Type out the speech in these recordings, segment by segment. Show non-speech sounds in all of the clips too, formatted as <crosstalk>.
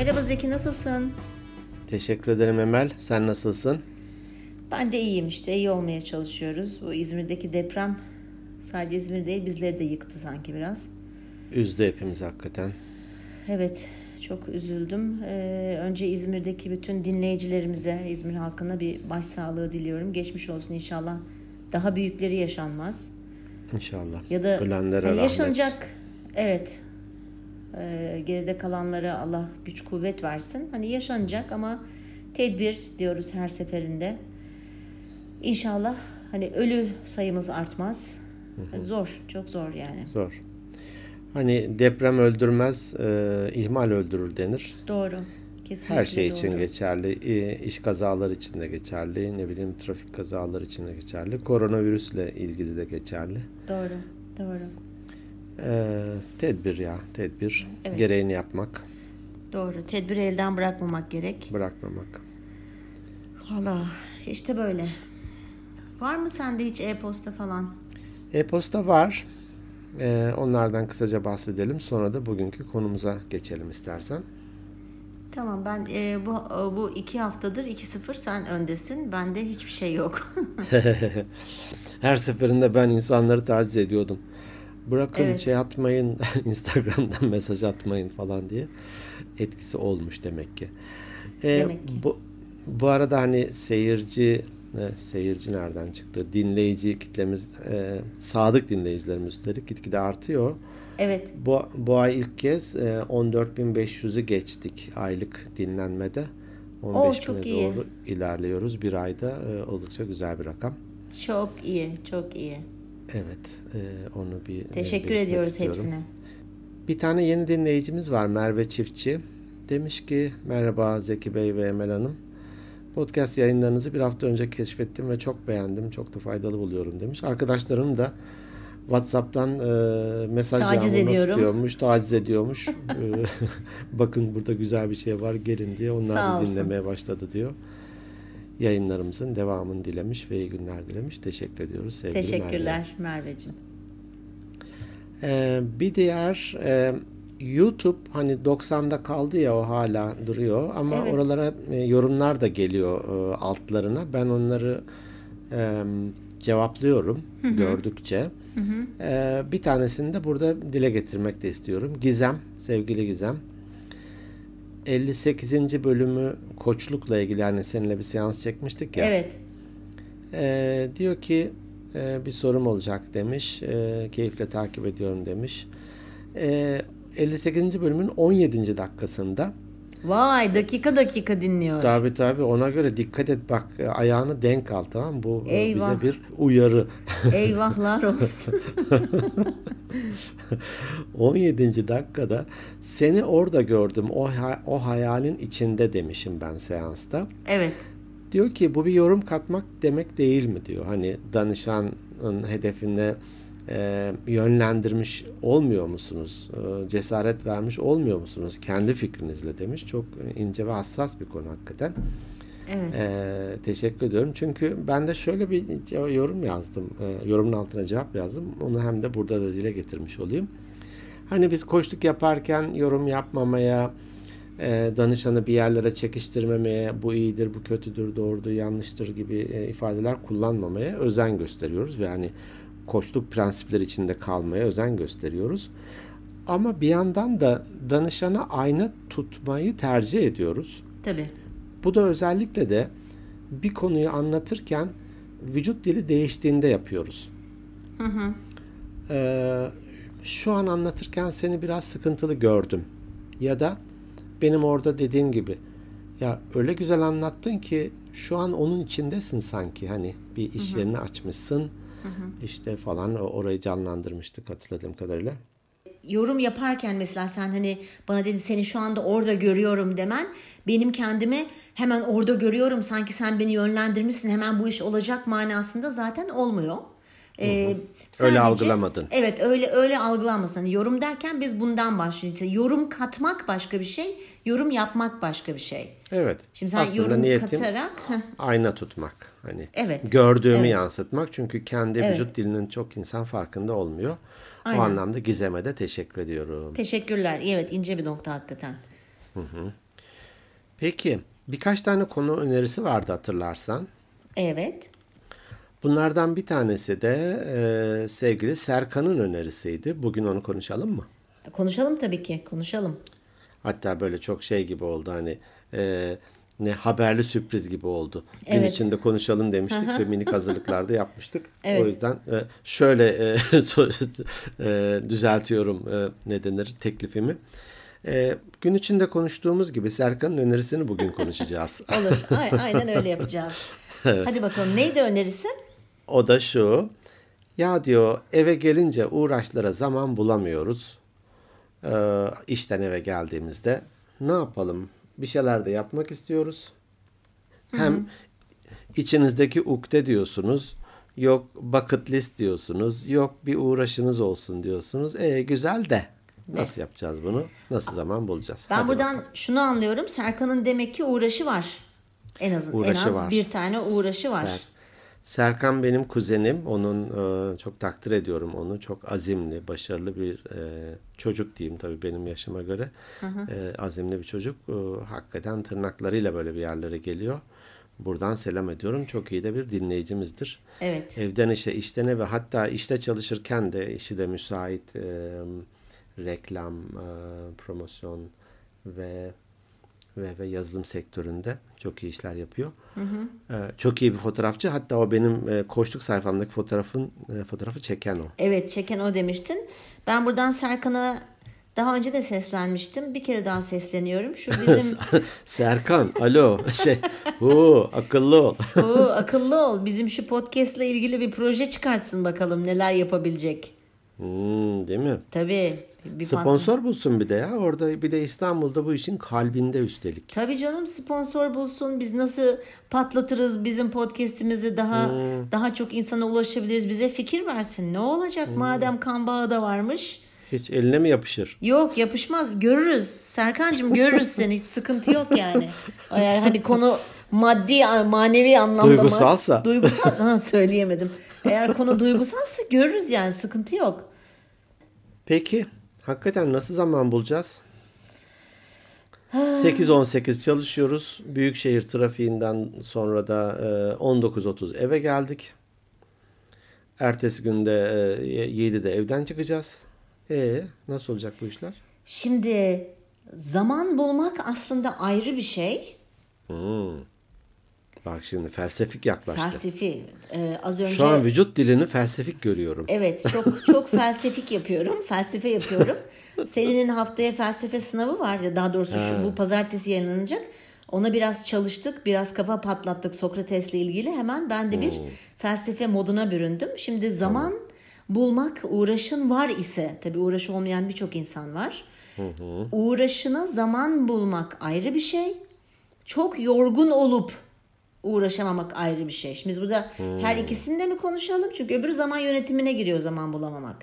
Merhaba Zeki nasılsın? Teşekkür ederim Emel. Sen nasılsın? Ben de iyiyim işte iyi olmaya çalışıyoruz. Bu İzmir'deki deprem sadece İzmir değil bizleri de yıktı sanki biraz. Üzdü hepimiz hakikaten. Evet çok üzüldüm. Ee, önce İzmir'deki bütün dinleyicilerimize, İzmir halkına bir başsağlığı diliyorum. Geçmiş olsun inşallah. Daha büyükleri yaşanmaz. İnşallah. Ya da Ölenlere hani yaşanacak evet Ee, geride kalanlara Allah güç kuvvet versin. Hani yaşanacak ama tedbir diyoruz her seferinde. İnşallah hani ölü sayımız artmaz. Zor, çok zor yani. Zor. Hani deprem öldürmez, e, ihmal öldürür denir. Doğru. Kesinlikle Her şey için doğru. geçerli. E, iş kazaları için de geçerli. Ne bileyim trafik kazaları için de geçerli. Koronavirüsle ilgili de geçerli. Doğru, doğru. E, tedbir ya, tedbir. Evet. Gereğini yapmak, Doğru. Tedbiri elden bırakmamak gerek. bırakmamak. Valla işte böyle. Var mı sende hiç e-posta falan? E-posta var. E, onlardan kısaca bahsedelim. Sonra da bugünkü konumuza geçelim istersen. Tamam ben e, bu bu iki haftadır 2-0 sen öndesin. Bende hiçbir şey yok. <laughs> <laughs> Her seferinde ben insanları taciz ediyordum. Bırakın Evet. şey atmayın, <laughs> Instagram'dan mesaj atmayın falan diye etkisi olmuş demek ki. Ee, Demek ki. Bu, bu arada hani seyirci, ne, seyirci nereden çıktı? Dinleyici kitlemiz, e, sadık dinleyicilerimiz üstelik gitgide artıyor. evet. Bu, bu ay ilk kez e, 14.500'ü geçtik aylık dinlenmede. 15 çok bine iyi. doğru ilerliyoruz. Bir ayda e, oldukça güzel bir rakam. Çok iyi, çok iyi. Evet, e, onu bir Teşekkür ediyoruz istiyorum. hepsine. Bir tane yeni dinleyicimiz var Merve Çiftçi. Demiş ki merhaba Zeki Bey ve Emel Hanım. Podcast yayınlarınızı bir hafta önce keşfettim ve çok beğendim. Çok da faydalı buluyorum demiş. Arkadaşlarım da WhatsApp'tan e, mesaj Taciz ediyorum. tutuyormuş, taciz ediyormuş. <laughs> E, <laughs> Bakın burada güzel bir şey var gelin diye onlar da dinlemeye başladı diyor. Yayınlarımızın devamını dilemiş ve iyi günler dilemiş. Teşekkür ediyoruz sevgili Merve. Teşekkürler Merveciğim. Ee, bir diğer e, YouTube hani 90'da kaldı ya o hala duruyor ama Evet. oralara e, yorumlar da geliyor e, altlarına. Ben onları e, cevaplıyorum gördükçe. E, bir tanesini de burada dile getirmek de istiyorum. Gizem, sevgili Gizem. 58. bölümü koçlukla ilgili yani seninle bir seans çekmiştik ya. Evet. Ee, diyor ki e, bir sorum olacak demiş. E, keyifle takip ediyorum demiş. E, 58. bölümün 17. dakikasında Vay dakika dakika dinliyor. tabi tabi ona göre dikkat et bak ayağını denk al tamam mı? Bu e, Eyvah. bize bir uyarı. Eyvahlar olsun. <laughs> 17. dakikada seni orada gördüm o, ha- o hayalin içinde demişim ben seansta. evet. Diyor ki bu bir yorum katmak demek değil mi diyor. Hani danışanın hedefine e, yönlendirmiş olmuyor musunuz? E, cesaret vermiş olmuyor musunuz? Kendi fikrinizle demiş. Çok ince ve hassas bir konu hakikaten. Evet. E, teşekkür ediyorum. Çünkü ben de şöyle bir yorum yazdım. E, yorumun altına cevap yazdım. Onu hem de burada da dile getirmiş olayım. Hani biz koçluk yaparken yorum yapmamaya, e, danışanı bir yerlere çekiştirmemeye, bu iyidir, bu kötüdür, doğrudur, yanlıştır gibi e, ifadeler kullanmamaya özen gösteriyoruz ve hani koçluk prensipleri içinde kalmaya özen gösteriyoruz. Ama bir yandan da danışana ayna tutmayı tercih ediyoruz. Tabii. Bu da özellikle de bir konuyu anlatırken vücut dili değiştiğinde yapıyoruz. Hı hı. Ee, şu an anlatırken seni biraz sıkıntılı gördüm. Ya da benim orada dediğim gibi ya öyle güzel anlattın ki şu an onun içindesin sanki hani bir iş yerini açmışsın işte falan orayı canlandırmıştık hatırladığım kadarıyla. yorum yaparken mesela sen hani bana dedi seni şu anda orada görüyorum demen benim kendimi hemen orada görüyorum sanki sen beni yönlendirmişsin hemen bu iş olacak manasında zaten olmuyor. Ee, sadece- algılamadın. Evet öyle öyle algılanmasın. Hani yorum derken biz bundan başlıyoruz. Yorum katmak başka bir şey, yorum yapmak başka bir şey. Evet. Şimdi sen Aslında yorum niyetim katarak <laughs> ayna tutmak. Hani Evet. gördüğümü Evet. yansıtmak. Çünkü kendi Evet. vücut dilinin çok insan farkında olmuyor. Aynen. O anlamda Gizem'e de teşekkür ediyorum. teşekkürler. Evet ince bir nokta hakikaten. Peki birkaç tane konu önerisi vardı hatırlarsan. Evet. Bunlardan bir tanesi de e, sevgili Serkan'ın önerisiydi. Bugün onu konuşalım mı? Konuşalım tabii ki. Konuşalım. Hatta böyle çok şey gibi oldu hani e, ne haberli sürpriz gibi oldu. Gün Evet. içinde konuşalım demiştik ve minik hazırlıklarda yapmıştık. <laughs> Evet. O yüzden e, şöyle e, <laughs> e, düzeltiyorum e, ne denir teklifimi. E, gün içinde konuştuğumuz gibi Serkan'ın önerisini bugün konuşacağız. Olur. Aynen öyle yapacağız. <laughs> Hadi bakalım. Neydi önerisi? O da şu. Ya diyor eve gelince uğraşlara zaman bulamıyoruz. Ee, işten eve geldiğimizde ne yapalım? Bir şeyler de yapmak istiyoruz. Hem içinizdeki ukde diyorsunuz. Yok bucket list diyorsunuz. Yok bir uğraşınız olsun diyorsunuz. E güzel de. Nasıl yapacağız bunu? Nasıl zaman bulacağız? Ben Hadi buradan bakalım. şunu anlıyorum. Serkan'ın demek ki uğraşı var. En az en Uğraşı az var. bir tane uğraşı var. Ser- Serkan benim kuzenim. Onun e, çok takdir ediyorum onu. Çok azimli, başarılı bir e, çocuk diyeyim tabii benim yaşıma göre. E, azimli bir çocuk. E, hakikaten tırnaklarıyla böyle bir yerlere geliyor. Buradan selam ediyorum. Çok iyi de bir dinleyicimizdir. Evet. Evden işe, işten eve hatta işte çalışırken de işi de müsait e, reklam, e, promosyon ve ve, ve yazılım sektöründe çok iyi işler yapıyor. E, çok iyi bir fotoğrafçı. Hatta o benim e, koçluk sayfamdaki fotoğrafın e, fotoğrafı çeken o. Evet çeken o demiştin. Ben buradan Serkan'a daha önce de seslenmiştim. Bir kere daha sesleniyorum. Şu <laughs> bizim Serkan, alo, <laughs> şey, hu, akıllı ol. Oo, akıllı ol. Bizim şu podcast'la ilgili bir proje çıkartsın bakalım neler yapabilecek. Hmm, değil mi? Tabii. Bir Sponsor bulsun bir de ya. Orada bir de İstanbul'da bu işin kalbinde üstelik. Tabii canım sponsor bulsun. Biz nasıl patlatırız bizim podcast'imizi daha Hmm. daha çok insana ulaşabiliriz. Bize fikir versin. Ne olacak Hmm. madem kan bağı da varmış? Hiç eline mi yapışır? Yok yapışmaz. Görürüz. Serkancığım görürüz seni. Hiç sıkıntı yok yani. Eğer hani konu maddi, manevi anlamda? Duygusalsa. Duygusal. Ha, söyleyemedim. Eğer konu duygusalsa görürüz yani. Sıkıntı yok. Peki hakikaten nasıl zaman bulacağız? 8-18 çalışıyoruz. Büyükşehir trafiğinden sonra da e, 19.30 eve geldik. Ertesi günde e, 7'de evden çıkacağız. E nasıl olacak bu işler? Şimdi zaman bulmak aslında ayrı bir şey. Hmm. Bak şimdi felsefik yaklaştı. Felsefi. Ee, az önce Şu an vücut dilini felsefik görüyorum. Evet çok çok felsefik yapıyorum. Felsefe yapıyorum. Selin'in haftaya felsefe sınavı var ya daha doğrusu şu, bu pazartesi yayınlanacak. Ona biraz çalıştık, biraz kafa patlattık Sokrates'le ilgili. Hemen ben de bir felsefe moduna büründüm. Şimdi zaman bulmak uğraşın var ise, tabii uğraşı olmayan birçok insan var. Uğraşına zaman bulmak ayrı bir şey. Çok yorgun olup uğraşamamak ayrı bir şey. Şimdi biz burada her ikisini de mi konuşalım? Çünkü öbür zaman yönetimine giriyor zaman bulamamak.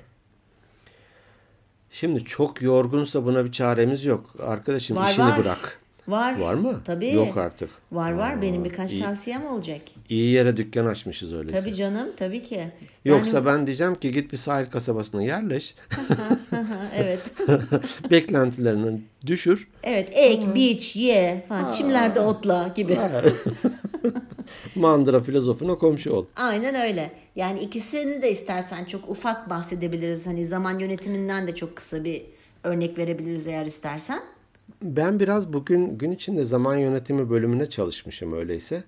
Şimdi çok yorgunsa buna bir çaremiz yok. Arkadaşım Var, işini var. bırak. Var. Var mı? Tabii. Yok artık. Var var. Benim birkaç iyi. tavsiyem olacak. İyi yere dükkan açmışız öyleyse. Tabii canım. Tabii ki. Yoksa ben diyeceğim ki git bir sahil kasabasına yerleş. Yani- <laughs> evet. <laughs> beklentilerini düşür. Evet. Ek, biç, ye. Falan, çimlerde otla gibi. <laughs> Mandıra filozofuna komşu ol. Aynen öyle. Yani ikisini de istersen çok ufak bahsedebiliriz. Hani zaman yönetiminden de çok kısa bir örnek verebiliriz eğer istersen. Ben biraz bugün gün içinde zaman yönetimi bölümüne çalışmışım öyleyse.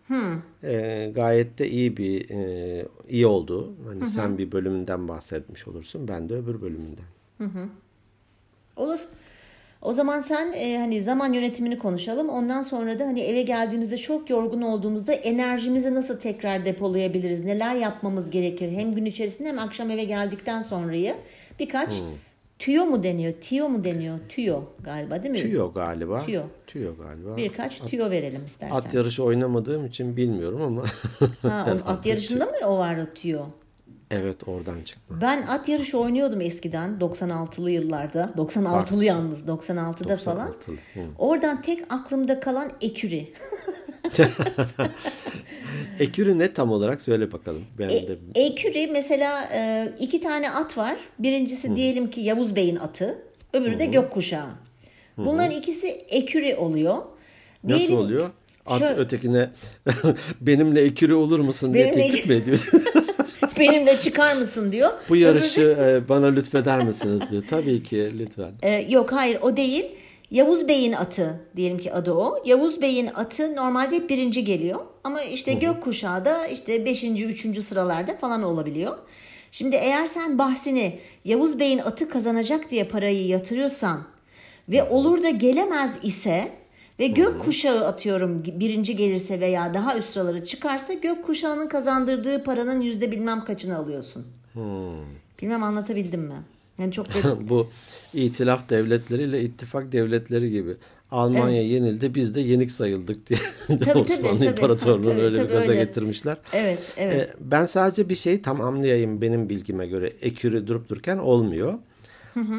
Ee, gayet de iyi bir e, iyi oldu. Hani sen bir bölümünden bahsetmiş olursun. Ben de öbür bölümünden. Olur. O zaman sen e, hani zaman yönetimini konuşalım. Ondan sonra da hani eve geldiğimizde çok yorgun olduğumuzda enerjimizi nasıl tekrar depolayabiliriz? Neler yapmamız gerekir? Hem gün içerisinde hem akşam eve geldikten sonrayı birkaç tüyo mu deniyor? Tiyo mu deniyor? Tüyo galiba değil mi? Tüyo galiba. Tüyo. Tüyo galiba. Birkaç tüyo verelim istersen. At yarışı oynamadığım için bilmiyorum ama ha, o- <laughs> at yarışında mı o var o tüyo? evet oradan çıktı. Ben at yarışı oynuyordum eskiden 96'lı yıllarda. 96'lı yalnız 96'da falan. 96'lı, hı. Oradan tek aklımda kalan eküri. <laughs> <laughs> Ekürü ne tam olarak söyle bakalım. Ben de Eküri mesela e, iki tane at var. Birincisi diyelim ki Yavuz Bey'in atı. Öbürü de gökkuşağı. Bunların ikisi eküri oluyor. Nasıl Diyelim- oluyor? At Şöyle- ötekine <laughs> benimle ekürü olur musun diye Benimle teklif mi ediyor? <laughs> Benimle çıkar mısın diyor. Bu yarışı e, bana lütfeder misiniz diyor. Tabii ki lütfen. Ee, yok hayır o değil. Yavuz Bey'in atı diyelim ki adı o. Yavuz Bey'in atı normalde hep birinci geliyor. Ama işte gökkuşağı da işte beşinci, üçüncü sıralarda falan olabiliyor. Şimdi eğer sen bahsini Yavuz Bey'in atı kazanacak diye parayı yatırıyorsan ve olur da gelemez ise ve gökkuşağı atıyorum birinci gelirse veya daha üst sıraları çıkarsa gökkuşağının kazandırdığı paranın yüzde bilmem kaçını alıyorsun. Bilmem anlatabildim mi? Yani çok <laughs> Bu itilaf devletleriyle ittifak devletleri gibi. Almanya yenildi biz de yenik sayıldık diye <laughs> tabii, Osmanlı tabii. İmparatorluğu'nu Tabii, öyle tabii bir gaza öyle. getirmişler. Evet, evet. E, ben sadece bir şeyi tamamlayayım benim bilgime göre. Ekürü durup dururken olmuyor.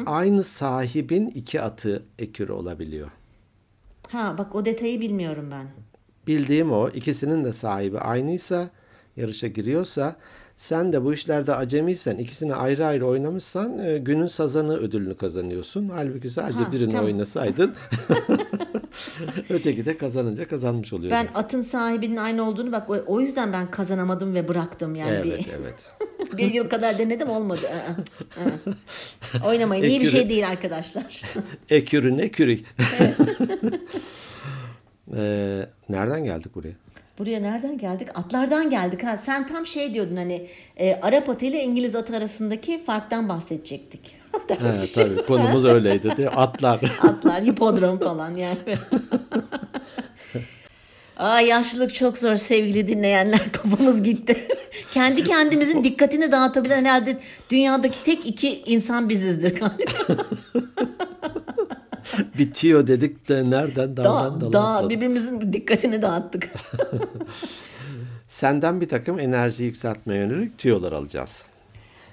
Aynı sahibin iki atı ekürü olabiliyor. Ha bak o detayı bilmiyorum ben. Bildiğim o. ikisinin de sahibi aynıysa, yarışa giriyorsa, sen de bu işlerde acemiysen, ikisini ayrı ayrı oynamışsan e, günün sazanı ödülünü kazanıyorsun. Halbuki sadece Ha, birini tamam. oynasaydın <laughs> öteki de kazanınca kazanmış oluyordu. Ben atın sahibinin aynı olduğunu bak o, yüzden ben kazanamadım ve bıraktım yani evet, bir, evet. <laughs> bir yıl kadar denedim olmadı. Oynamayın iyi bir Ekürü- şey değil arkadaşlar. <laughs> Ekürü ne kürü. Ee, nereden geldik buraya? Buraya nereden geldik? Atlardan geldik ha. Sen tam şey diyordun hani e, Arap atı ile İngiliz atı arasındaki farktan bahsedecektik. <laughs> He, tabii konumuz öyleydi mi? Atlar. <laughs> Atlar, hipodrom falan yani. <laughs> Aa yaşlılık çok zor sevgili dinleyenler kafamız gitti. Kendi kendimizin dikkatini dağıtabilen herhalde dünyadaki tek iki insan bizizdir galiba. <laughs> Bitiyor dedik de nereden daldan Dağ, dala dağ, atladık. birbirimizin dikkatini dağıttık. <laughs> Senden bir takım enerji yükseltmeye yönelik tüyolar alacağız.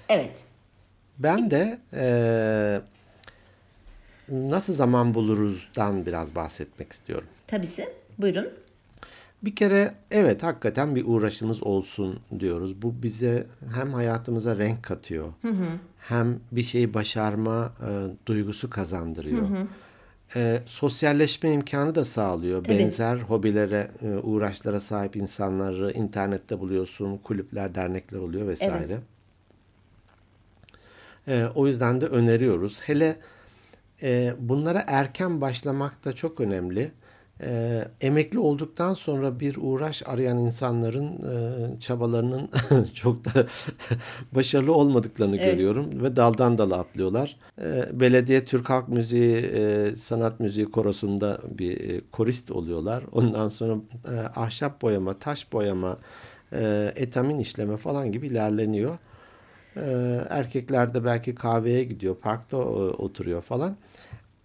evet. Ben de eee, nasıl zaman buluruzdan biraz bahsetmek istiyorum. Tabisi. Buyurun. Bir kere evet hakikaten bir uğraşımız olsun diyoruz. Bu bize hem hayatımıza renk katıyor. Hem bir şeyi başarma e, duygusu kazandırıyor. E, sosyalleşme imkanı da sağlıyor. Tabii. Benzer hobilere, e, uğraşlara sahip insanları internette buluyorsun. Kulüpler, dernekler oluyor vesaire. E, o yüzden de öneriyoruz. Hele e, bunlara erken başlamak da çok önemli. E, emekli olduktan sonra bir uğraş arayan insanların e, çabalarının <laughs> çok da <laughs> başarılı olmadıklarını Evet. görüyorum ve daldan dala atlıyorlar. E, belediye Türk Halk Müziği e, Sanat Müziği Korosu'nda bir e, korist oluyorlar. Ondan sonra e, ahşap boyama, taş boyama, e, etamin işleme falan gibi ilerleniyor. Ee, erkekler de belki kahveye gidiyor, parkta e, oturuyor falan.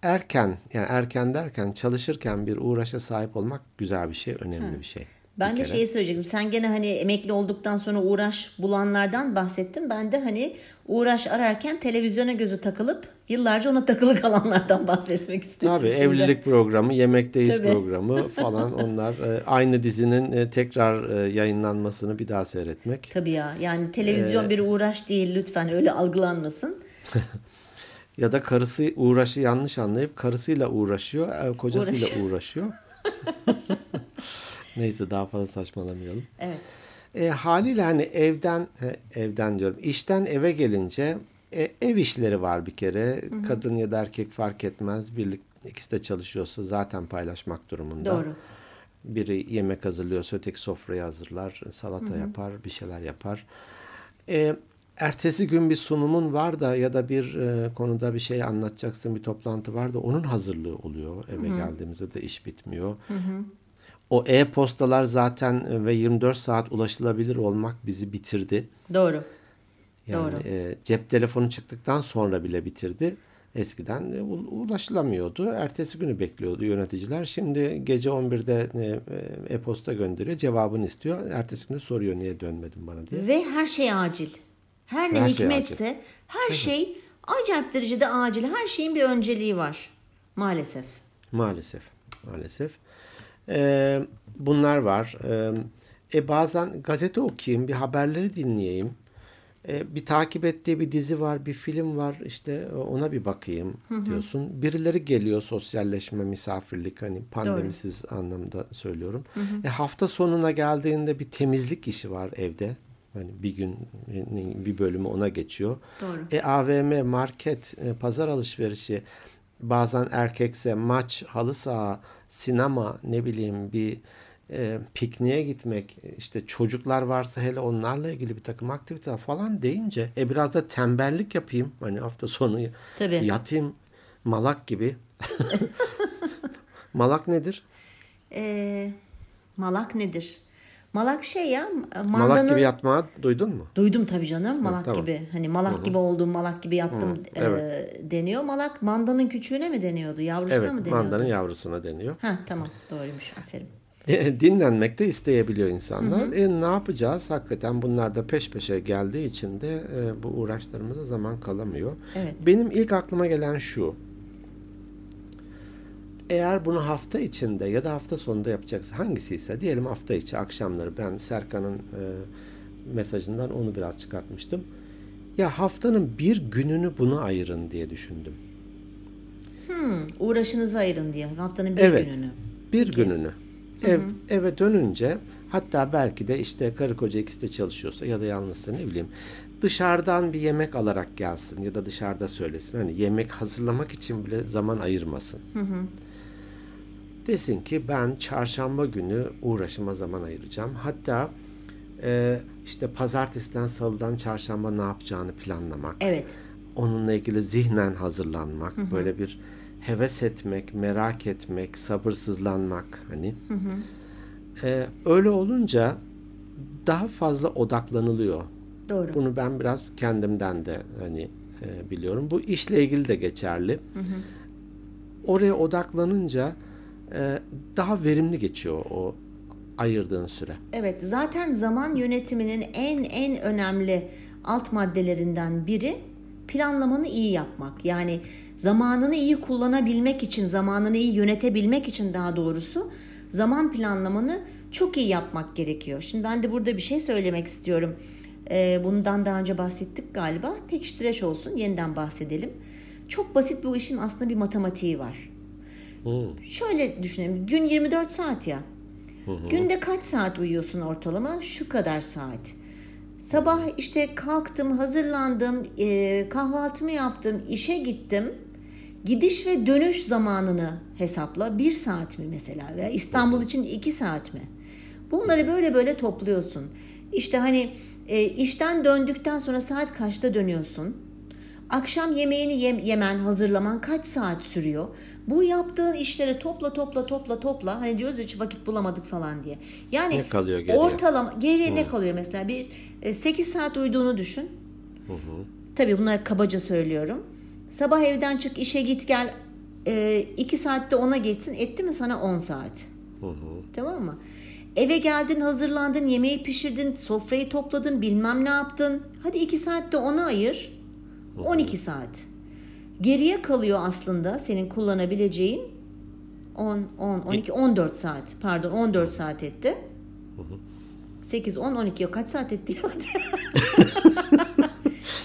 Erken, yani erken derken çalışırken bir uğraşa sahip olmak güzel bir şey, önemli bir şey. Ben Bir de kere. şeyi söyleyecektim. Sen gene hani emekli olduktan sonra uğraş bulanlardan bahsettin. Ben de hani uğraş ararken televizyona gözü takılıp yıllarca ona takılı <laughs> kalanlardan bahsetmek istedim. Tabii şimdi. evlilik programı, Yemekteyiz Tabii. programı falan <laughs> onlar e, aynı dizinin e, tekrar e, yayınlanmasını bir daha seyretmek. Tabii ya. Yani televizyon Ee, bir uğraş değil lütfen öyle algılanmasın. <laughs> Ya da karısı uğraşı yanlış anlayıp karısıyla uğraşıyor, e, kocasıyla uğraşıyor. <laughs> Neyse daha fazla saçmalamayalım. Evet. E, haliyle hani evden e, evden diyorum işten eve gelince e, ev işleri var bir kere. Kadın ya da erkek fark etmez. Birlik ikisi de çalışıyorsa zaten paylaşmak durumunda. Doğru. Biri yemek hazırlıyorsa öteki sofrayı hazırlar, salata yapar, bir şeyler yapar. E, ertesi gün bir sunumun var da ya da bir e, konuda bir şey anlatacaksın, bir toplantı var da onun hazırlığı oluyor. Eve geldiğimizde de iş bitmiyor. O e-postalar zaten ve 24 saat ulaşılabilir olmak bizi bitirdi. Doğru. Yani Doğru. e, cep telefonu çıktıktan sonra bile bitirdi. Eskiden e, ulaşılamıyordu. Ertesi günü bekliyordu yöneticiler. Şimdi gece 11'de e, e, e-posta gönderiyor. Cevabını istiyor. Ertesi günü soruyor niye dönmedin bana diye. Ve her şey acil. Her ne Her şey hikmetse her şey acayip derecede acil. Her şeyin bir önceliği var. Maalesef. Maalesef. Maalesef. Ee, bunlar var. Ee, e bazen gazete okuyayım, bir haberleri dinleyeyim. E, bir takip ettiği bir dizi var, bir film var. işte ona bir bakayım diyorsun. Birileri geliyor sosyalleşme, misafirlik hani pandemisiz Doğru. anlamda söylüyorum. Hı hı. E, hafta sonuna geldiğinde bir temizlik işi var evde. Hani bir gün bir bölümü ona geçiyor. Doğru. E, AVM, market, e, pazar alışverişi bazen erkekse maç, halı saha, sinema ne bileyim bir e, pikniğe gitmek işte çocuklar varsa hele onlarla ilgili bir takım aktiviteler falan deyince e biraz da tembellik yapayım hani hafta sonu Tabii. yatayım malak gibi. <laughs> malak nedir? E, malak nedir? Malak şey ya mandanın... Malak gibi yatma duydun mu? Duydum tabii canım malak ha, tamam. gibi. Hani malak Hı-hı. gibi oldum malak gibi yattım Hı, evet. e, deniyor. Malak mandanın küçüğüne mi deniyordu yavrusuna evet, mı deniyordu? Evet mandanın yavrusuna deniyor. Ha tamam doğruymuş aferin. Dinlenmek de isteyebiliyor insanlar. Hı hı. E, ne yapacağız? Hakikaten bunlar da peş peşe geldiği için de e, bu uğraşlarımıza zaman kalamıyor. Evet. Benim ilk aklıma gelen şu eğer bunu hafta içinde ya da hafta sonunda yapacaksa hangisi ise diyelim hafta içi akşamları ben Serkan'ın e, mesajından onu biraz çıkartmıştım. Ya haftanın bir gününü buna ayırın diye düşündüm. Hmm, uğraşınızı ayırın diye haftanın bir evet, gününü. Bir Peki. gününü. Ev, hı hı. eve dönünce hatta belki de işte karı koca ikisi de çalışıyorsa ya da yalnızsa ne bileyim dışarıdan bir yemek alarak gelsin ya da dışarıda söylesin. Hani yemek hazırlamak için bile zaman ayırmasın. Hı hı. Desin ki ben çarşamba günü uğraşıma zaman ayıracağım. Hatta e, işte pazartesiden salıdan çarşamba ne yapacağını planlamak. Evet. Onunla ilgili zihnen hazırlanmak. Hı hı. Böyle bir heves etmek, merak etmek, sabırsızlanmak hani. Hı hı. E, öyle olunca daha fazla odaklanılıyor. Doğru. Bunu ben biraz kendimden de hani e, biliyorum. Bu işle ilgili de geçerli. Hı hı. Oraya odaklanınca e, daha verimli geçiyor o ayırdığın süre. Evet, zaten zaman yönetiminin en en önemli alt maddelerinden biri planlamanı iyi yapmak. Yani zamanını iyi kullanabilmek için, zamanını iyi yönetebilmek için daha doğrusu zaman planlamanı çok iyi yapmak gerekiyor. Şimdi ben de burada bir şey söylemek istiyorum. Ee, bundan daha önce bahsettik galiba. Pekiştireç olsun, yeniden bahsedelim. Çok basit bu işin aslında bir matematiği var. Hmm. Şöyle düşünelim. Gün 24 saat ya. Günde kaç saat uyuyorsun ortalama? Şu kadar saat. Sabah işte kalktım, hazırlandım, e, kahvaltımı yaptım, işe gittim. Gidiş ve dönüş zamanını hesapla. Bir saat mi mesela? Veya İstanbul için iki saat mi? Bunları böyle böyle topluyorsun. İşte hani e, işten döndükten sonra saat kaçta dönüyorsun? Akşam yemeğini yem, yemen, hazırlaman kaç saat sürüyor? Bu yaptığın işleri topla topla topla topla. Hani diyoruz hiç vakit bulamadık falan diye. Yani ne kalıyor geriye? Ortalama geriye Hı. ne kalıyor mesela? Bir 8 e, saat uyuduğunu düşün. Hı hı. Tabii bunları kabaca söylüyorum. Sabah evden çık işe git gel 2 e, saatte ona geçsin etti mi sana 10 saat. Hı hı. Tamam mı? Eve geldin hazırlandın yemeği pişirdin sofrayı topladın bilmem ne yaptın. Hadi 2 saatte ona ayır. 12 saat. Geriye kalıyor aslında senin kullanabileceğin 10, 10, 12, 14 saat. Pardon 14 saat etti. 8, 10, 12 yok. Kaç saat etti <laughs>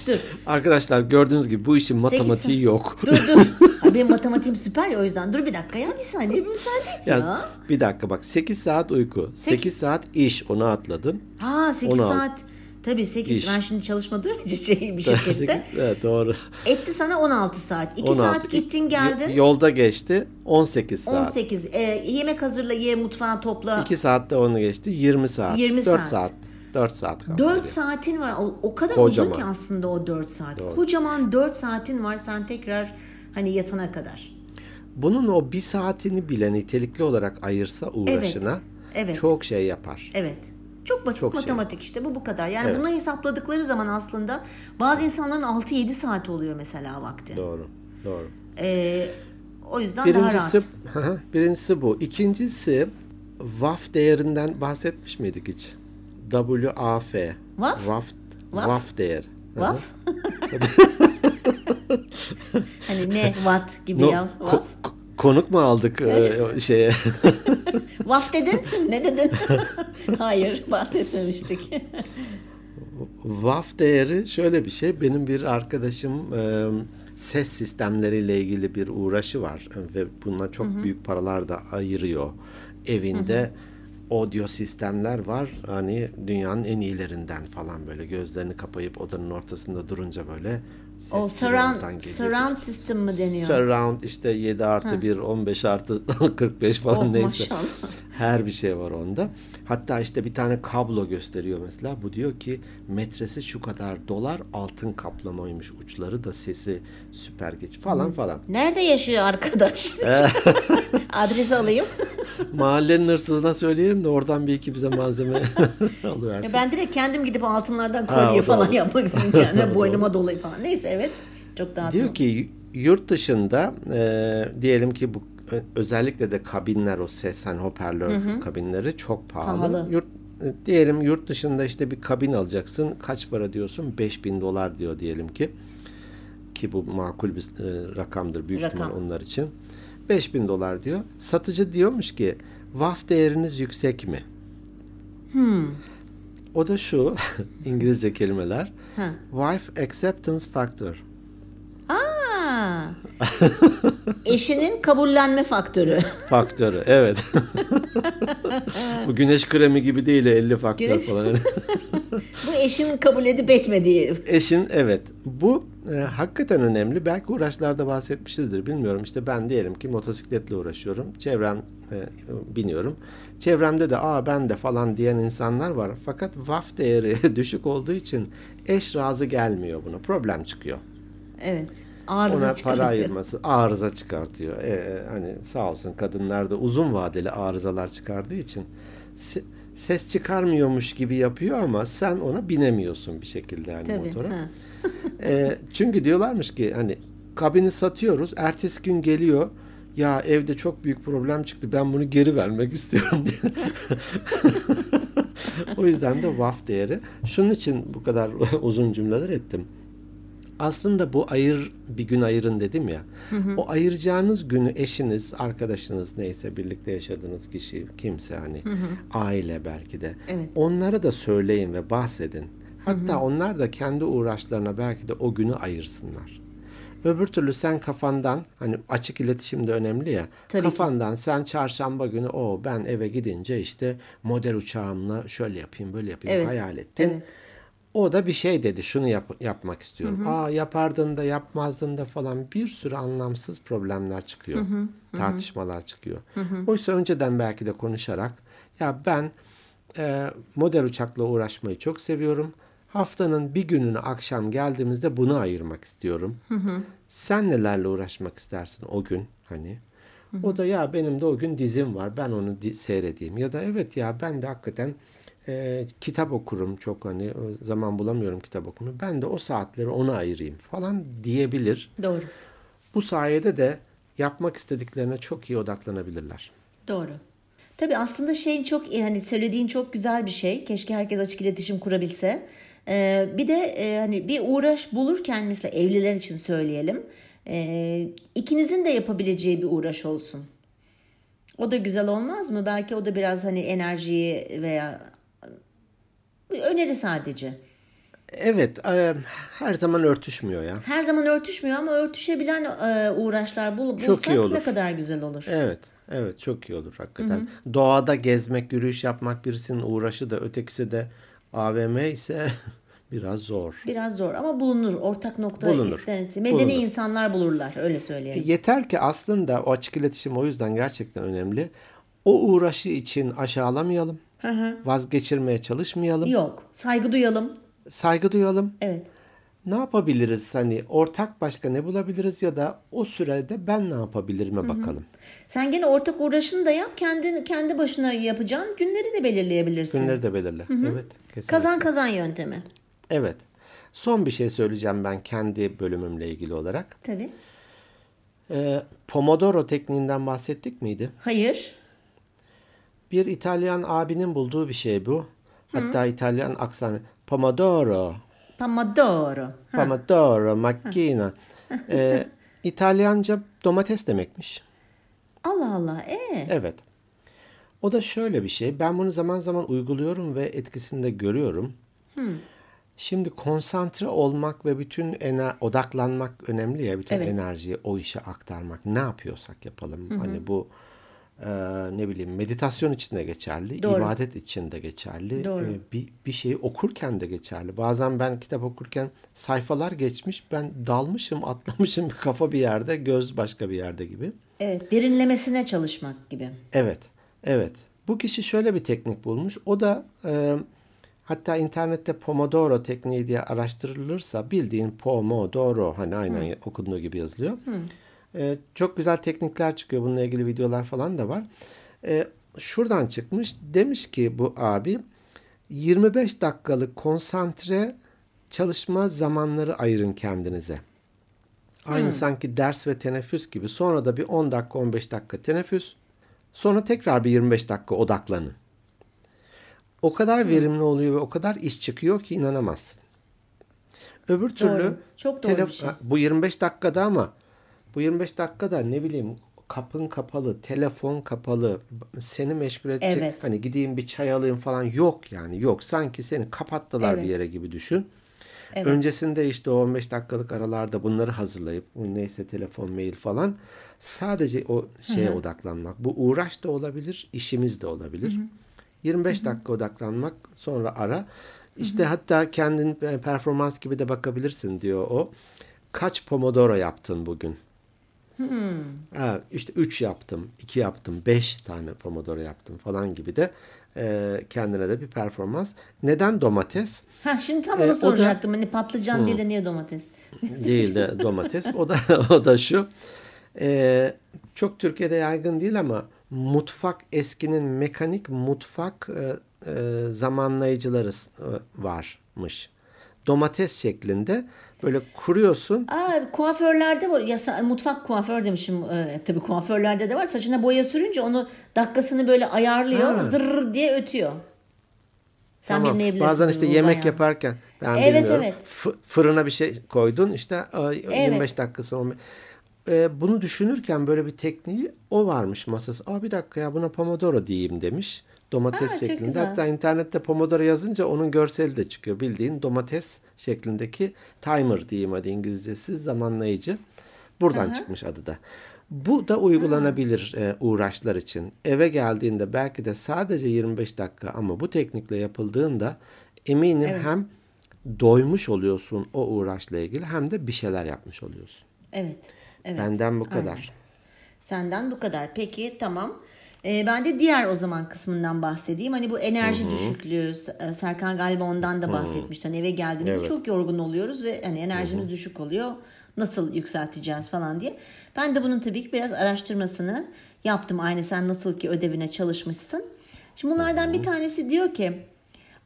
dur. Arkadaşlar gördüğünüz gibi bu işin matematiği saat. yok. Dur dur. <laughs> Abi benim matematiğim süper ya o yüzden. Dur bir dakika ya bir saniye bir müsaade et ya. ya. Bir dakika bak 8 saat uyku. 8, 8 saat iş onu atladın. Ha 8 16. saat Tabii 8 İş. ben şimdi çalışmadığım <laughs> için şey bir şirkette. 8, evet doğru. Etti sana 16 saat. 2 16. saat gittin geldin. Yolda geçti 18 saat. 18. E, yemek hazırla ye mutfağa topla. 2 saatte onu geçti 20 saat. 20 4 saat. saat. 4 saat kaldı. 4 saatin var. O, o kadar Kocaman. uzun ki aslında o 4 saat. Doğru. Kocaman 4 saatin var sen tekrar hani yatana kadar. Bunun o bir saatini bile nitelikli olarak ayırsa uğraşına evet. Evet. çok şey yapar. Evet. Çok basit Çok şey. matematik şey. işte bu bu kadar. Yani evet. bunu hesapladıkları zaman aslında bazı insanların 6-7 saat oluyor mesela vakti. Doğru. Doğru. Ee, o yüzden birincisi, daha rahat. birincisi bu. İkincisi WAF değerinden bahsetmiş miydik hiç? WAF. WAF? WAF, WAF değer. WAF? <laughs> hani ne watt gibi no, ya? Ko- konuk mu aldık e, <laughs> şeye? Vaf dedin? Ne dedin? <laughs> Hayır bahsetmemiştik. <laughs> WAF değeri şöyle bir şey. Benim bir arkadaşım e, ses sistemleriyle ilgili bir uğraşı var ve buna çok büyük paralar da ayırıyor. Evinde audio sistemler var. Hani dünyanın en iyilerinden falan böyle gözlerini kapayıp odanın ortasında durunca böyle ses O surround, surround system mı deniyor? Surround işte 7 artı 1, 15 artı <laughs> 45 falan Oh, neyse. maşallah. Her bir şey var onda. Hatta işte bir tane kablo gösteriyor mesela. Bu diyor ki metresi şu kadar dolar altın kaplamaymış uçları da sesi süper geç falan falan. Nerede yaşıyor arkadaş? <laughs> Adresi alayım. <laughs> Mahallenin hırsızına söyleyelim de oradan bir iki bize malzeme <laughs> Ya alıversin. ben direkt kendim gidip altınlardan kolye falan olur. yapmak istedim kendime <laughs> boynuma dolayı falan. Neyse evet. Çok dağıtma. Diyor ki yurt dışında e, diyelim ki bu ö- özellikle de kabinler o ses hani hoparlör kabinleri çok pahalı. Pahalı. Yurt e, diyelim yurt dışında işte bir kabin alacaksın. Kaç para diyorsun? 5000 dolar diyor diyelim ki. Ki bu makul bir e, rakamdır büyük Rakam. ihtimal onlar için. 5000 dolar diyor. Satıcı diyormuş ki VAF değeriniz yüksek mi? Hmm. O da şu <laughs> İngilizce kelimeler. Ha. Wife acceptance factor. Aa. <laughs> Eşinin kabullenme faktörü. Faktörü evet. <laughs> <laughs> Bu güneş kremi gibi değil 50 faktör Güneş- falan. <laughs> <laughs> Bu eşin kabul edip etmediği. Eşin evet. Bu e, hakikaten önemli. Belki uğraşlarda bahsetmişizdir bilmiyorum. İşte ben diyelim ki motosikletle uğraşıyorum. Çevrem e, biniyorum. Çevremde de aa ben de falan diyen insanlar var. Fakat VAF değeri düşük olduğu için eş razı gelmiyor buna. Problem çıkıyor. Evet. Arıza Ona para ayırması arıza çıkartıyor. E, e, hani sağ olsun kadınlar da uzun vadeli arızalar çıkardığı için se- ses çıkarmıyormuş gibi yapıyor ama sen ona binemiyorsun bir şekilde hani Tabii. motora. <laughs> E, çünkü diyorlarmış ki hani kabini satıyoruz. Ertesi gün geliyor. Ya evde çok büyük problem çıktı. Ben bunu geri vermek istiyorum diye. <laughs> o yüzden de WAF değeri. Şunun için bu kadar <laughs> uzun cümleler ettim. Aslında bu ayır bir gün ayırın dedim ya. O ayıracağınız günü eşiniz, arkadaşınız neyse birlikte yaşadığınız kişi kimse hani aile belki de. Evet. Onlara da söyleyin ve bahsedin. Hatta onlar da kendi uğraşlarına belki de o günü ayırsınlar. Öbür türlü sen kafandan hani açık iletişim de önemli ya. Tabii ki. kafandan sen çarşamba günü o ben eve gidince işte model uçağımla şöyle yapayım böyle yapayım Evet. hayal ettin. Evet. O da bir şey dedi. Şunu yap- yapmak istiyorum. Aa yapardın da yapmazdın da falan bir sürü anlamsız problemler çıkıyor. Tartışmalar çıkıyor. Oysa önceden belki de konuşarak ya ben e, model uçakla uğraşmayı çok seviyorum. Haftanın bir gününü akşam geldiğimizde bunu ayırmak istiyorum. Sen nelerle uğraşmak istersin o gün hani? O da ya benim de o gün dizim var. Ben onu di- seyredeyim. Ya da evet ya ben de hakikaten e, kitap okurum çok hani zaman bulamıyorum kitap okumayı. Ben de o saatleri ona ayırayım falan diyebilir. Doğru. Bu sayede de yapmak istediklerine çok iyi odaklanabilirler. Doğru. Tabii aslında şey çok hani söylediğin çok güzel bir şey. Keşke herkes açık iletişim kurabilse. Ee, bir de e, hani bir uğraş bulurken mesela evliler için söyleyelim. e, ikinizin de yapabileceği bir uğraş olsun. O da güzel olmaz mı? Belki o da biraz hani enerjiyi veya bir öneri sadece. Evet e, her zaman örtüşmüyor ya. Her zaman örtüşmüyor ama örtüşebilen e, uğraşlar bul, bulsak Çok iyi olur. ne kadar güzel olur. Evet, evet çok iyi olur hakikaten. Doğada gezmek, yürüyüş yapmak birisinin uğraşı da ötekisi de AVM ise <laughs> biraz zor. Biraz zor ama bulunur. Ortak nokta Bulunur. isterse. Medeni Bulunur. insanlar bulurlar. Öyle söyleyelim. Yeter ki aslında o açık iletişim o yüzden gerçekten önemli. O uğraşı için aşağılamayalım. Vazgeçirmeye çalışmayalım. Yok. Saygı duyalım. Saygı duyalım. Evet. Ne yapabiliriz? Hani ortak başka ne bulabiliriz ya da o sürede ben ne yapabilirime bakalım. Sen gene ortak uğraşını da yap. Kendi kendi başına yapacağın günleri de belirleyebilirsin. Günleri de belirle. Evet, kesinlikle. Kazan kazan yöntemi. Evet. Son bir şey söyleyeceğim ben kendi bölümümle ilgili olarak. Tabii. Ee, Pomodoro tekniğinden bahsettik miydi? Hayır. Bir İtalyan abinin bulduğu bir şey bu. Hatta İtalyan aksanı. Pomodoro. Pomodoro. Pomodoro, macchina. Ee, İtalyanca domates demekmiş. Allah Allah. Ee. Evet. O da şöyle bir şey. Ben bunu zaman zaman uyguluyorum ve etkisini de görüyorum. Şimdi konsantre olmak ve bütün ener odaklanmak önemli ya bütün Evet. enerjiyi o işe aktarmak. Ne yapıyorsak yapalım. Hani bu e, ne bileyim meditasyon için de geçerli, Doğru. ibadet için de geçerli, Doğru. e, bir bir şeyi okurken de geçerli. Bazen ben kitap okurken sayfalar geçmiş, ben dalmışım, <laughs> atlamışım kafa bir yerde, göz başka bir yerde gibi. Evet, derinlemesine çalışmak gibi. Evet, evet. Bu kişi şöyle bir teknik bulmuş. O da e, hatta internette Pomodoro tekniği diye araştırılırsa bildiğin Pomodoro hani aynen okunduğu gibi yazılıyor. E, çok güzel teknikler çıkıyor. Bununla ilgili videolar falan da var. E, şuradan çıkmış. Demiş ki bu abi 25 dakikalık konsantre çalışma zamanları ayırın kendinize. Aynı sanki ders ve teneffüs gibi. Sonra da bir 10 dakika 15 dakika teneffüs. Sonra tekrar bir 25 dakika odaklanın. O kadar verimli oluyor ve o kadar iş çıkıyor ki inanamazsın. Öbür türlü Çok doğru telef- bir şey. Bu 25 dakikada ama bu 25 dakikada ne bileyim kapın kapalı, telefon kapalı, seni meşgul edecek Evet. hani gideyim bir çay alayım falan yok yani yok. Sanki seni kapattılar Evet. bir yere gibi düşün. Evet. Öncesinde işte o 15 dakikalık aralarda bunları hazırlayıp neyse telefon, mail falan sadece o şeye odaklanmak. Bu uğraş da olabilir, işimiz de olabilir. 25 dakika odaklanmak sonra ara. İşte hatta kendin e, performans gibi de bakabilirsin diyor o. Kaç pomodoro yaptın bugün? Ha, işte 3 yaptım, 2 yaptım, 5 tane pomodoro yaptım falan gibi de e, kendine de bir performans. Neden domates? Ha şimdi tam E, onu da- soracaktım. Hani patlıcan değil de niye domates? <laughs> değil de domates. O da o da şu. Ee, çok Türkiye'de yaygın değil ama mutfak eskinin mekanik mutfak e, e, zamanlayıcıları e, varmış. Domates şeklinde böyle kuruyorsun. Aa, kuaförlerde var. Ya, mutfak kuaför demişim. Ee, tabii kuaförlerde de var. Saçına boya sürünce onu dakikasını böyle ayarlıyor. Ha. Zırr diye ötüyor. Sen Tamam. bilmeyebilirsin. Bazen işte yemek bayağı. yaparken ben Evet, bilmiyorum. evet. Fı- fırına bir şey koydun işte e, 25 dakika sonra E, bunu düşünürken böyle bir tekniği o varmış masası. Aa bir dakika ya buna pomodoro diyeyim demiş. Domates çok şeklinde. Hatta internette pomodoro yazınca onun görseli de çıkıyor. Bildiğin domates şeklindeki timer diyeyim hadi İngilizcesi zamanlayıcı. Buradan çıkmış adı da. Bu da uygulanabilir e, uğraşlar için. Eve geldiğinde belki de sadece 25 dakika ama bu teknikle yapıldığında eminim hem doymuş oluyorsun o uğraşla ilgili hem de bir şeyler yapmış oluyorsun. Evet. evet. Benden bu Aynen. kadar. Senden bu kadar. Peki tamam. Ee, ben de diğer o zaman kısmından bahsedeyim. Hani bu enerji düşüklüğü e, Serkan galiba ondan da bahsetmişti. Hani eve geldiğimizde Evet. çok yorgun oluyoruz ve hani enerjimiz düşük oluyor. Nasıl yükselteceğiz falan diye. Ben de bunun tabii ki biraz araştırmasını yaptım. Aynı sen nasıl ki ödevine çalışmışsın. Şimdi bunlardan bir tanesi diyor ki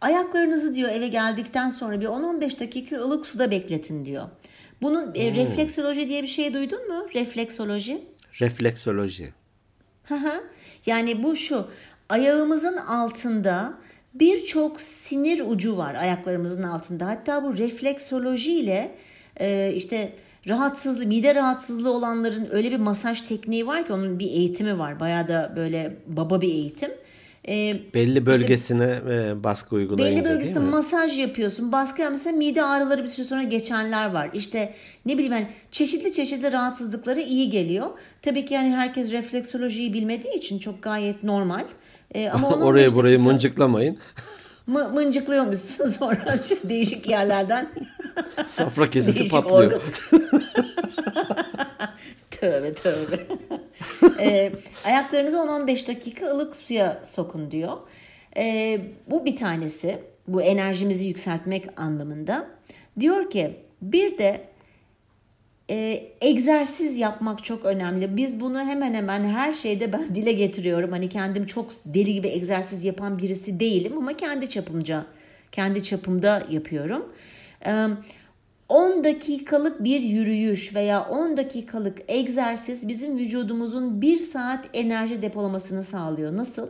ayaklarınızı diyor eve geldikten sonra bir 10-15 dakika ılık suda bekletin diyor. Bunun e, refleksoloji diye bir şey duydun mu? Refleksoloji. Refleksoloji. Hı hı. Yani bu şu ayağımızın altında birçok sinir ucu var ayaklarımızın altında. Hatta bu refleksoloji ile e, işte rahatsızlığı, mide rahatsızlığı olanların öyle bir masaj tekniği var ki onun bir eğitimi var. Bayağı da böyle baba bir eğitim. E, Belli bölgesine e, baskı uygulayınca Belli bölgesinde değil mi? masaj yapıyorsun. Baskı mesela mide ağrıları bir süre sonra geçenler var. İşte ne bileyim yani çeşitli çeşitli rahatsızlıklara iyi geliyor. Tabii ki yani herkes refleksolojiyi bilmediği için çok gayet normal. Ee, <laughs> ama onun Orayı beş burayı dakika mıncıklamayın. <laughs> mı- mıncıklıyormuşsun <laughs> sonra şey, değişik yerlerden. Safra kesesi patlıyor. Tövbe tövbe. <laughs> Ee, ayaklarınızı 10-15 dakika ılık suya sokun diyor. Ee, bu bir tanesi. Bu enerjimizi yükseltmek anlamında. Diyor ki bir de e, egzersiz yapmak çok önemli. Biz bunu hemen hemen her şeyde ben dile getiriyorum. Hani kendim çok deli gibi egzersiz yapan birisi değilim ama kendi çapımca, kendi çapımda yapıyorum. Ee, 10 dakikalık bir yürüyüş veya 10 dakikalık egzersiz bizim vücudumuzun 1 saat enerji depolamasını sağlıyor. Nasıl?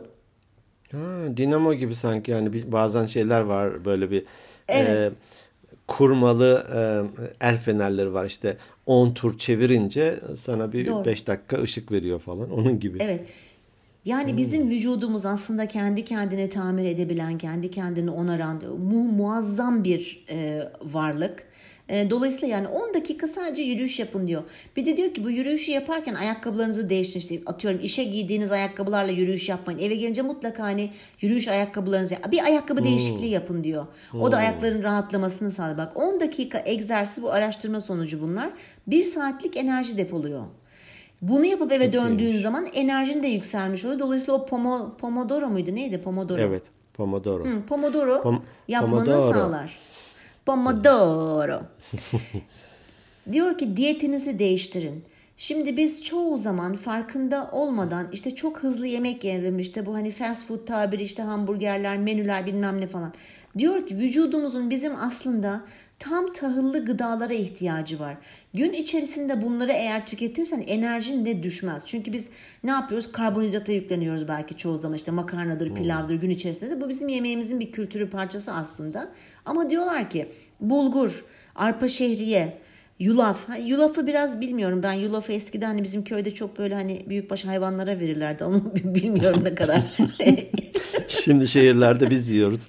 Ha, dinamo gibi sanki yani bir, bazen şeyler var böyle bir Evet. e, kurmalı e, el fenerleri var işte 10 tur çevirince sana bir Doğru. 5 dakika ışık veriyor falan onun gibi. Evet. Yani bizim vücudumuz aslında kendi kendine tamir edebilen, kendi kendini onaran mu muazzam bir e, varlık. E, dolayısıyla yani 10 dakika sadece yürüyüş yapın diyor. Bir de diyor ki bu yürüyüşü yaparken ayakkabılarınızı değiştirin. İşte atıyorum işe giydiğiniz ayakkabılarla yürüyüş yapmayın. Eve gelince mutlaka hani yürüyüş ayakkabılarınızı bir ayakkabı değişikliği yapın diyor. O da ayakların rahatlamasını sağlıyor. Bak 10 dakika egzersiz bu araştırma sonucu bunlar. 1 saatlik enerji depoluyor. Bunu yapıp eve döndüğün zaman enerjin de yükselmiş oluyor. Dolayısıyla o pomo, Pomodoro muydu? Neydi? Pomodoro. Evet. Pomodoro. Hı, Pomodoro Pom- yapmanı Pomodoro. sağlar. Pomodoro. <laughs> Diyor ki diyetinizi değiştirin. Şimdi biz çoğu zaman farkında olmadan işte çok hızlı yemek yedim işte bu hani fast food tabiri işte hamburgerler, menüler bilmem ne falan. Diyor ki vücudumuzun bizim aslında tam tahıllı gıdalara ihtiyacı var. Gün içerisinde bunları eğer tüketirsen enerjin de düşmez. Çünkü biz ne yapıyoruz? Karbonhidrata yükleniyoruz belki çoğu zaman işte makarnadır, pilavdır gün içerisinde de. Bu bizim yemeğimizin bir kültürü parçası aslında. Ama diyorlar ki bulgur, arpa şehriye, Yulaf. Ha, Yulafı biraz bilmiyorum. Ben yulafı eskiden hani bizim köyde çok böyle hani büyükbaş hayvanlara verirlerdi. Onu <laughs> bilmiyorum ne kadar. <laughs> Şimdi şehirlerde biz yiyoruz.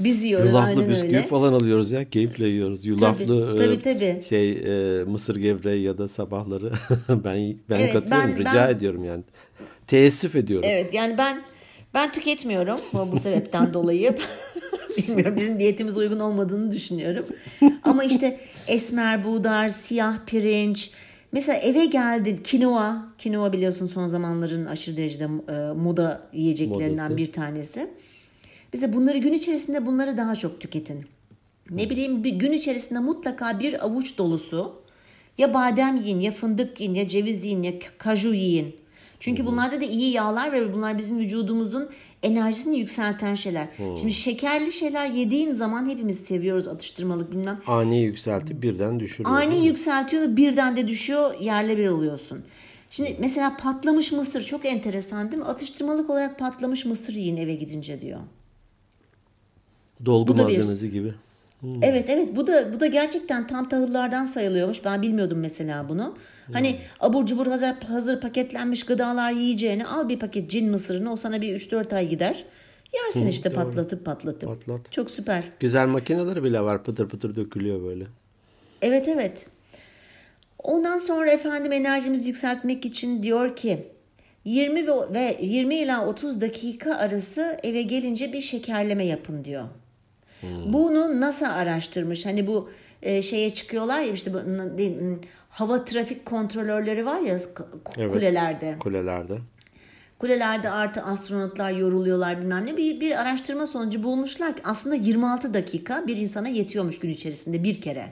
Biz yiyoruz Yulaflı bisküvi öyle. falan alıyoruz ya. Keyifle yiyoruz. Yulaflı Tabii, e, tabii, tabii. şey e, mısır gevreği ya da sabahları <laughs> ben ben Evet, katılıyorum. ben- Rica ben- ediyorum yani. Teessüf ediyorum. Evet yani ben ben tüketmiyorum bu, sebepten dolayı. <laughs> Bilmiyorum bizim diyetimiz uygun olmadığını düşünüyorum. Ama işte esmer buğday, siyah pirinç. Mesela eve geldin kinoa. Kinoa biliyorsun son zamanların aşırı derecede e, moda yiyeceklerinden Modası. bir tanesi. Mesela bunları gün içerisinde bunları daha çok tüketin. Ne bileyim bir gün içerisinde mutlaka bir avuç dolusu ya badem yiyin ya fındık yiyin ya ceviz yiyin ya kaju yiyin. Çünkü bunlarda da iyi yağlar var ve bunlar bizim vücudumuzun enerjisini yükselten şeyler. Şimdi şekerli şeyler yediğin zaman hepimiz seviyoruz atıştırmalık bilmem. Ani yükseltip birden düşürüyor. Ani yükseltiyor da birden de düşüyor yerle bir oluyorsun. Şimdi mesela patlamış mısır çok enteresan değil mi? Atıştırmalık olarak patlamış mısır yiyin eve gidince diyor. Dolgu Bu da bir- malzemesi gibi. Evet evet bu da bu da gerçekten tam tahıllardan sayılıyormuş. Ben bilmiyordum mesela bunu. Hani abur cubur hazır hazır paketlenmiş gıdalar yiyeceğine al bir paket cin mısırını o sana bir 3-4 ay gider. Yersin işte patlatıp patlatıp. Patlat. Çok süper. Güzel makineleri bile var. Pıtır pıtır dökülüyor böyle. Evet evet. Ondan sonra efendim enerjimizi yükseltmek için diyor ki 20 ve, ve 20 ila 30 dakika arası eve gelince bir şekerleme yapın diyor. Bunu NASA araştırmış. Hani bu e, şeye çıkıyorlar ya işte bu, değil, hava trafik kontrolörleri var ya k- Evet. kulelerde. Kulelerde. Kulelerde artı astronotlar yoruluyorlar bilmem ne. Bir, bir araştırma sonucu bulmuşlar ki aslında 26 dakika bir insana yetiyormuş gün içerisinde bir kere.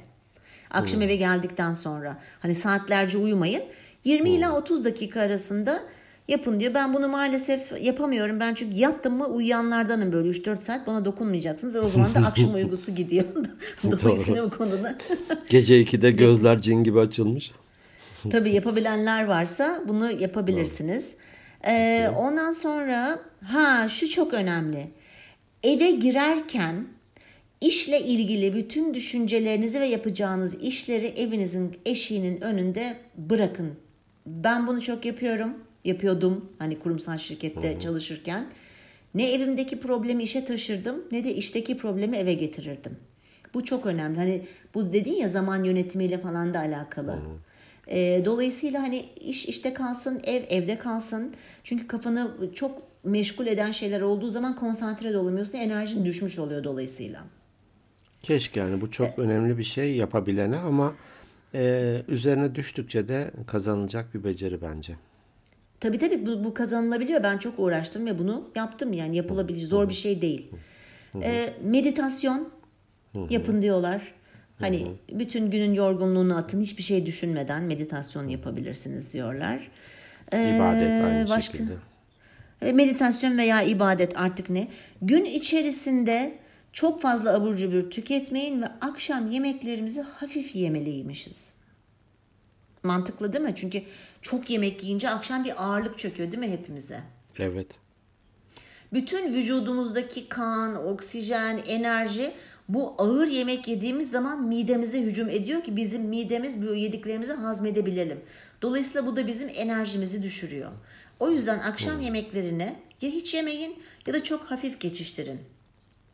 Akşam eve geldikten sonra. Hani saatlerce uyumayın. 20 ila 30 dakika arasında yapın diyor. Ben bunu maalesef yapamıyorum. Ben çünkü yattım mı uyuyanlardanım böyle 3-4 saat bana dokunmayacaksınız. O zaman da akşam <laughs> uykusu gidiyor. <laughs> <laughs> Dolayısıyla bu konuda Gece 2'de gözler cin gibi açılmış. Tabii yapabilenler varsa bunu yapabilirsiniz. Ee, ondan sonra ha şu çok önemli. Eve girerken işle ilgili bütün düşüncelerinizi ve yapacağınız işleri evinizin eşiğinin önünde bırakın. Ben bunu çok yapıyorum. Yapıyordum hani kurumsal şirkette çalışırken. Ne evimdeki problemi işe taşırdım ne de işteki problemi eve getirirdim. Bu çok önemli. Hani bu dedin ya zaman yönetimiyle falan da alakalı. Ee, dolayısıyla hani iş işte kalsın, ev evde kalsın. Çünkü kafanı çok meşgul eden şeyler olduğu zaman konsantre de olamıyorsun. Enerjin düşmüş oluyor dolayısıyla. Keşke yani bu çok önemli bir şey yapabilene ama e, üzerine düştükçe de kazanılacak bir beceri bence. Tabii tabii bu, bu kazanılabiliyor. Ben çok uğraştım ve bunu yaptım. Yani yapılabilir. Zor bir şey değil. Ee, meditasyon yapın diyorlar. Hani bütün günün yorgunluğunu atın. Hiçbir şey düşünmeden meditasyon yapabilirsiniz diyorlar. Ee, İbadet aynı başka- şekilde. E, Meditasyon veya ibadet artık ne? Gün içerisinde çok fazla abur cubur tüketmeyin ve akşam yemeklerimizi hafif yemeliymişiz. Mantıklı değil mi? Çünkü çok yemek yiyince akşam bir ağırlık çöküyor değil mi hepimize? Evet. Bütün vücudumuzdaki kan, oksijen, enerji bu ağır yemek yediğimiz zaman midemize hücum ediyor ki bizim midemiz bu yediklerimizi hazmedebilelim. Dolayısıyla bu da bizim enerjimizi düşürüyor. O yüzden akşam yemeklerine ya hiç yemeyin ya da çok hafif geçiştirin.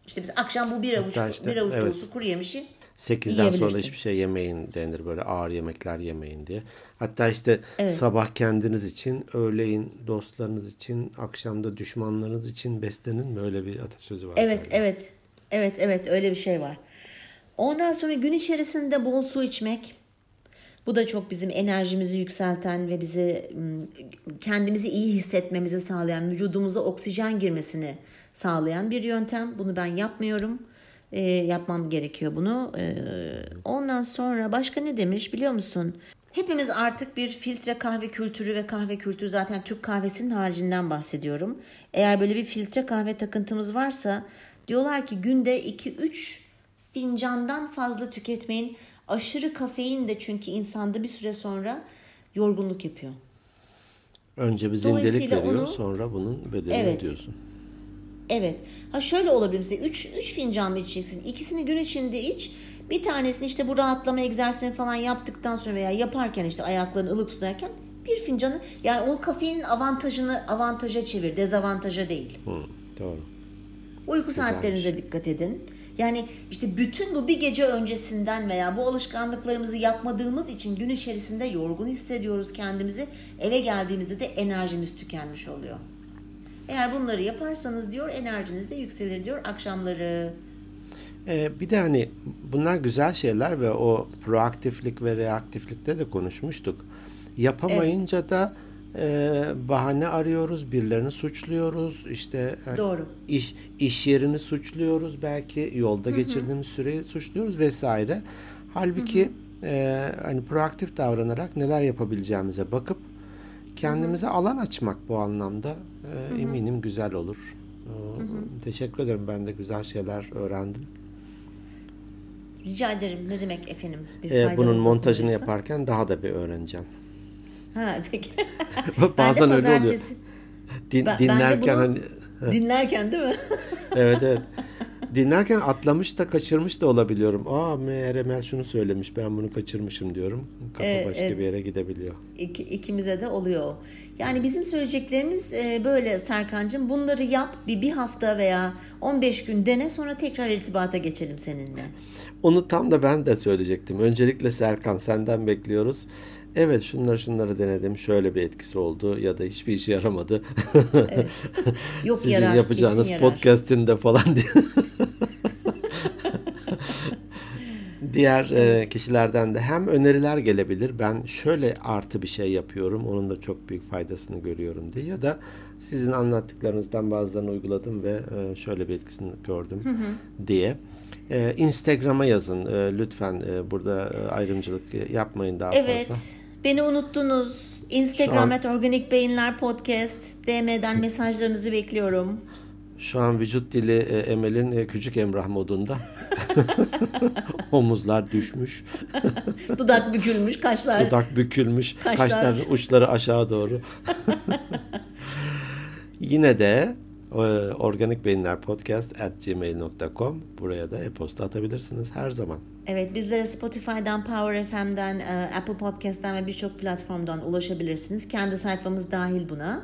İşte biz akşam bu bir avuç, Hatta işte, bir avuç evet. dolusu kuru yemişi 8'den sonra hiçbir şey yemeyin denir böyle ağır yemekler yemeyin diye. Hatta işte sabah kendiniz için, öğleyin dostlarınız için, akşamda düşmanlarınız için beslenin mi? Öyle bir atasözü var. Evet, galiba. evet. Evet, evet öyle bir şey var. Ondan sonra gün içerisinde bol su içmek. Bu da çok bizim enerjimizi yükselten ve bizi kendimizi iyi hissetmemizi sağlayan, vücudumuza oksijen girmesini sağlayan bir yöntem. Bunu ben yapmıyorum. Ee, yapmam gerekiyor bunu. Ee, ondan sonra başka ne demiş biliyor musun? Hepimiz artık bir filtre kahve kültürü ve kahve kültürü zaten Türk kahvesinin haricinden bahsediyorum. Eğer böyle bir filtre kahve takıntımız varsa diyorlar ki günde 2-3 fincandan fazla tüketmeyin. Aşırı kafein de çünkü insanda bir süre sonra yorgunluk yapıyor. Önce bir zindelik veriyor, onu- sonra bunun bedelini Evet. ödüyorsun. Evet. Ha şöyle olabilir mesela 3 3 fincan mı içeceksin? İkisini gün içinde iç. Bir tanesini işte bu rahatlama egzersizini falan yaptıktan sonra veya yaparken işte ayaklarını ılık tutarken bir fincanı yani o kafeinin avantajını avantaja çevir, dezavantaja değil. Hı, doğru. Uyku saatlerinize dikkat edin. Yani işte bütün bu bir gece öncesinden veya bu alışkanlıklarımızı yapmadığımız için gün içerisinde yorgun hissediyoruz kendimizi. Eve geldiğimizde de enerjimiz tükenmiş oluyor. Eğer bunları yaparsanız diyor enerjiniz de yükselir diyor akşamları. Ee, bir de hani bunlar güzel şeyler ve o proaktiflik ve reaktiflikte de konuşmuştuk. Yapamayınca da e, bahane arıyoruz, birilerini suçluyoruz, işte e, Doğru. iş iş yerini suçluyoruz, belki yolda geçirdiğimiz süreyi suçluyoruz vesaire. Halbuki e, hani proaktif davranarak neler yapabileceğimize bakıp kendimize alan açmak bu anlamda e, eminim güzel olur. E, Teşekkür ederim. Ben de güzel şeyler öğrendim. Rica ederim. Ne demek efendim? Bir faydalı bunun montajını dokunursa. yaparken daha da bir öğreneceğim. Ha peki. <laughs> Bazen Ben öyle oluyor. Din- Ben- ben dinlerken bunu- hani <laughs> Dinlerken değil mi? evet evet. <laughs> Dinlerken atlamış da kaçırmış da olabiliyorum. Aa meğer Emel şunu söylemiş ben bunu kaçırmışım diyorum. Kafa Evet, başka evet. bir yere gidebiliyor. İki, ikimize de oluyor. Yani bizim söyleyeceklerimiz e, böyle Serkan'cığım. Bunları yap bir, bir hafta veya 15 gün dene sonra tekrar irtibata geçelim seninle. Onu tam da ben de söyleyecektim. Öncelikle Serkan senden bekliyoruz. Evet şunları şunları denedim. Şöyle bir etkisi oldu ya da hiçbir işe yaramadı. Yok Sizin yarar, yapacağınız podcast'inde falan diye. Diğer e, kişilerden de hem öneriler gelebilir. Ben şöyle artı bir şey yapıyorum. Onun da çok büyük faydasını görüyorum diye. Ya da sizin anlattıklarınızdan bazılarını uyguladım ve e, şöyle bir etkisini gördüm diye. E, Instagram'a yazın e, lütfen. E, burada e, ayrımcılık e, yapmayın daha Evet. fazla. Beni unuttunuz. Instagram et Organik Beyinler Podcast. DM'den mesajlarınızı bekliyorum. Şu an vücut dili e, Emel'in e, küçük Emrah modunda. <laughs> Omuzlar düşmüş. <laughs> Dudak bükülmüş, kaşlar. Dudak bükülmüş. Kaşlar. Kaşlar uçları aşağı doğru. <laughs> Yine de e, Organik Beyinler Podcast at gmail.com buraya da e-posta atabilirsiniz her zaman. Evet bizlere Spotify'dan, Power FM'den, e, Apple Podcast'ten ve birçok platformdan ulaşabilirsiniz. Kendi sayfamız dahil buna.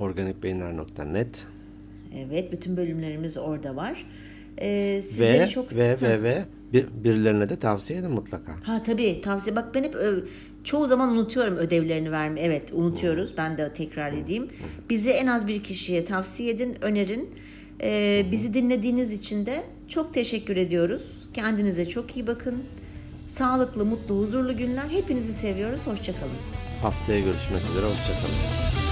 Organikbeyinler.net Evet bütün bölümlerimiz orada var. Ee, sizleri ve çok ve Ha. ve ve bir- birilerine de tavsiye edin mutlaka. Ha tabii tavsiye. Bak ben hep çoğu zaman unutuyorum ödevlerini vermeyi. Evet unutuyoruz. Ben de tekrar edeyim. Bizi en az bir kişiye tavsiye edin, önerin. Ee, bizi dinlediğiniz için de çok teşekkür ediyoruz. Kendinize çok iyi bakın. Sağlıklı, mutlu, huzurlu günler. Hepinizi seviyoruz. Hoşçakalın. Haftaya görüşmek üzere. Hoşçakalın.